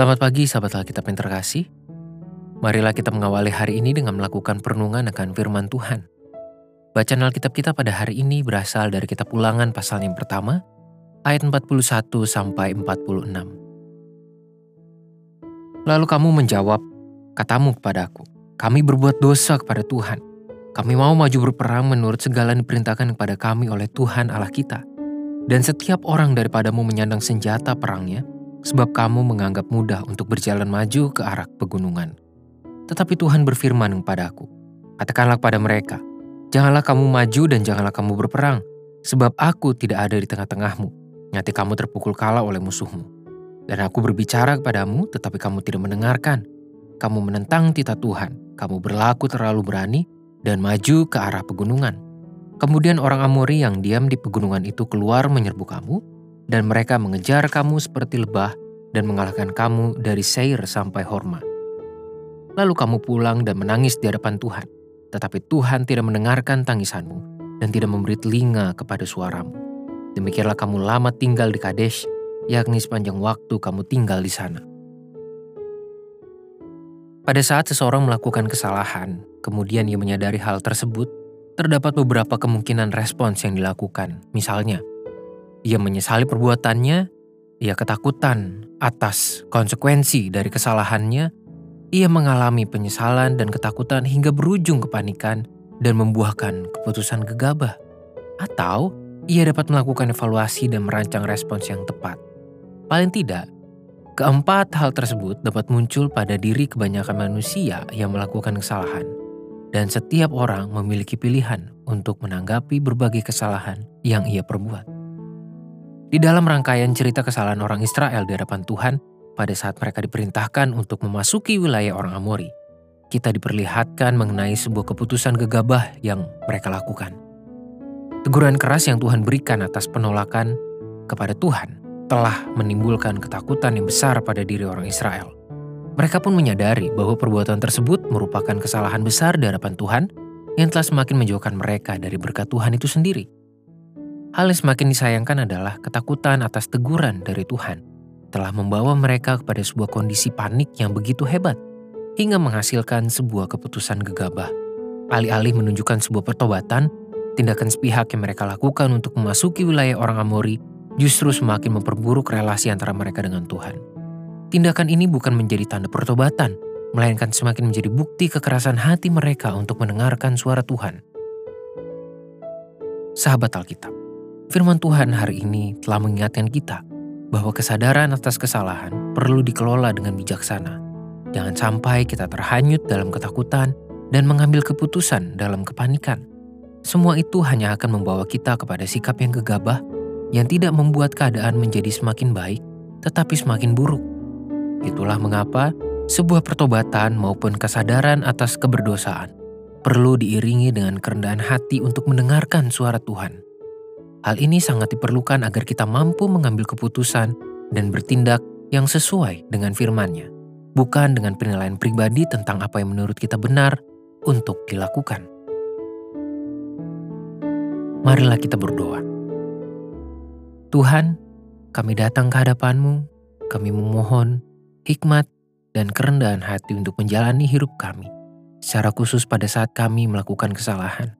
Selamat pagi sahabat Alkitab yang terkasih. Marilah kita mengawali hari ini dengan melakukan perenungan akan firman Tuhan. Bacaan Alkitab kita pada hari ini berasal dari kitab ulangan pasal yang pertama, ayat 41 sampai 46. Lalu kamu menjawab, katamu kepadaku, kami berbuat dosa kepada Tuhan. Kami mau maju berperang menurut segala yang diperintahkan kepada kami oleh Tuhan Allah kita. Dan setiap orang daripadamu menyandang senjata perangnya, sebab kamu menganggap mudah untuk berjalan maju ke arah pegunungan. Tetapi Tuhan berfirman kepadaku, katakanlah kepada mereka, janganlah kamu maju dan janganlah kamu berperang, sebab aku tidak ada di tengah-tengahmu, nanti kamu terpukul kalah oleh musuhmu. Dan aku berbicara kepadamu, tetapi kamu tidak mendengarkan. Kamu menentang tita Tuhan, kamu berlaku terlalu berani, dan maju ke arah pegunungan. Kemudian orang Amori yang diam di pegunungan itu keluar menyerbu kamu, dan mereka mengejar kamu seperti lebah dan mengalahkan kamu dari Seir sampai Horma. Lalu kamu pulang dan menangis di hadapan Tuhan, tetapi Tuhan tidak mendengarkan tangisanmu dan tidak memberi telinga kepada suaramu. Demikianlah kamu lama tinggal di Kadesh, yakni sepanjang waktu kamu tinggal di sana. Pada saat seseorang melakukan kesalahan, kemudian ia menyadari hal tersebut, terdapat beberapa kemungkinan respons yang dilakukan. Misalnya, ia menyesali perbuatannya, ia ketakutan atas konsekuensi dari kesalahannya, ia mengalami penyesalan dan ketakutan hingga berujung kepanikan dan membuahkan keputusan gegabah. Atau ia dapat melakukan evaluasi dan merancang respons yang tepat. Paling tidak, keempat hal tersebut dapat muncul pada diri kebanyakan manusia yang melakukan kesalahan. Dan setiap orang memiliki pilihan untuk menanggapi berbagai kesalahan yang ia perbuat. Di dalam rangkaian cerita kesalahan orang Israel di hadapan Tuhan pada saat mereka diperintahkan untuk memasuki wilayah orang Amori, kita diperlihatkan mengenai sebuah keputusan gegabah yang mereka lakukan. Teguran keras yang Tuhan berikan atas penolakan kepada Tuhan telah menimbulkan ketakutan yang besar pada diri orang Israel. Mereka pun menyadari bahwa perbuatan tersebut merupakan kesalahan besar di hadapan Tuhan yang telah semakin menjauhkan mereka dari berkat Tuhan itu sendiri. Hal yang semakin disayangkan adalah ketakutan atas teguran dari Tuhan telah membawa mereka kepada sebuah kondisi panik yang begitu hebat hingga menghasilkan sebuah keputusan gegabah. Alih-alih menunjukkan sebuah pertobatan, tindakan sepihak yang mereka lakukan untuk memasuki wilayah orang Amori justru semakin memperburuk relasi antara mereka dengan Tuhan. Tindakan ini bukan menjadi tanda pertobatan, melainkan semakin menjadi bukti kekerasan hati mereka untuk mendengarkan suara Tuhan. Sahabat Alkitab, Firman Tuhan hari ini telah mengingatkan kita bahwa kesadaran atas kesalahan perlu dikelola dengan bijaksana. Jangan sampai kita terhanyut dalam ketakutan dan mengambil keputusan dalam kepanikan. Semua itu hanya akan membawa kita kepada sikap yang gegabah yang tidak membuat keadaan menjadi semakin baik, tetapi semakin buruk. Itulah mengapa sebuah pertobatan maupun kesadaran atas keberdosaan perlu diiringi dengan kerendahan hati untuk mendengarkan suara Tuhan Hal ini sangat diperlukan agar kita mampu mengambil keputusan dan bertindak yang sesuai dengan firman-Nya, bukan dengan penilaian pribadi tentang apa yang menurut kita benar untuk dilakukan. Marilah kita berdoa. Tuhan, kami datang ke hadapan-Mu, kami memohon hikmat dan kerendahan hati untuk menjalani hidup kami, secara khusus pada saat kami melakukan kesalahan.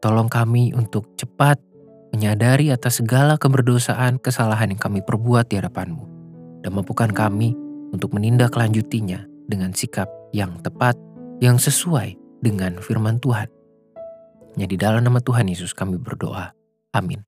Tolong kami untuk cepat menyadari atas segala keberdosaan kesalahan yang kami perbuat di hadapanmu, dan mampukan kami untuk menindaklanjutinya dengan sikap yang tepat, yang sesuai dengan firman Tuhan. Ya di dalam nama Tuhan Yesus kami berdoa. Amin.